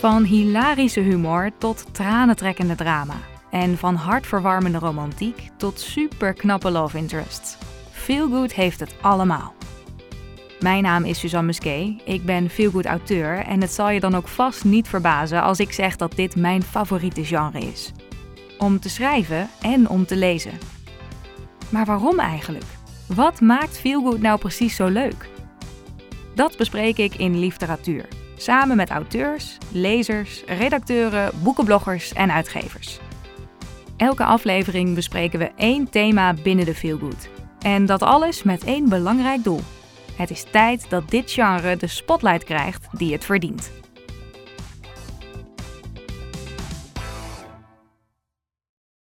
Van hilarische humor tot tranentrekkende drama. En van hartverwarmende romantiek tot superknappe love interests. Feel Good heeft het allemaal. Mijn naam is Suzanne Musquet. Ik ben feelgood auteur en het zal je dan ook vast niet verbazen als ik zeg dat dit mijn favoriete genre is. Om te schrijven en om te lezen. Maar waarom eigenlijk? Wat maakt feelgood nou precies zo leuk? Dat bespreek ik in Literatuur, samen met auteurs, lezers, redacteuren, boekenbloggers en uitgevers. Elke aflevering bespreken we één thema binnen de feelgood. En dat alles met één belangrijk doel. Het is tijd dat dit genre de spotlight krijgt die het verdient.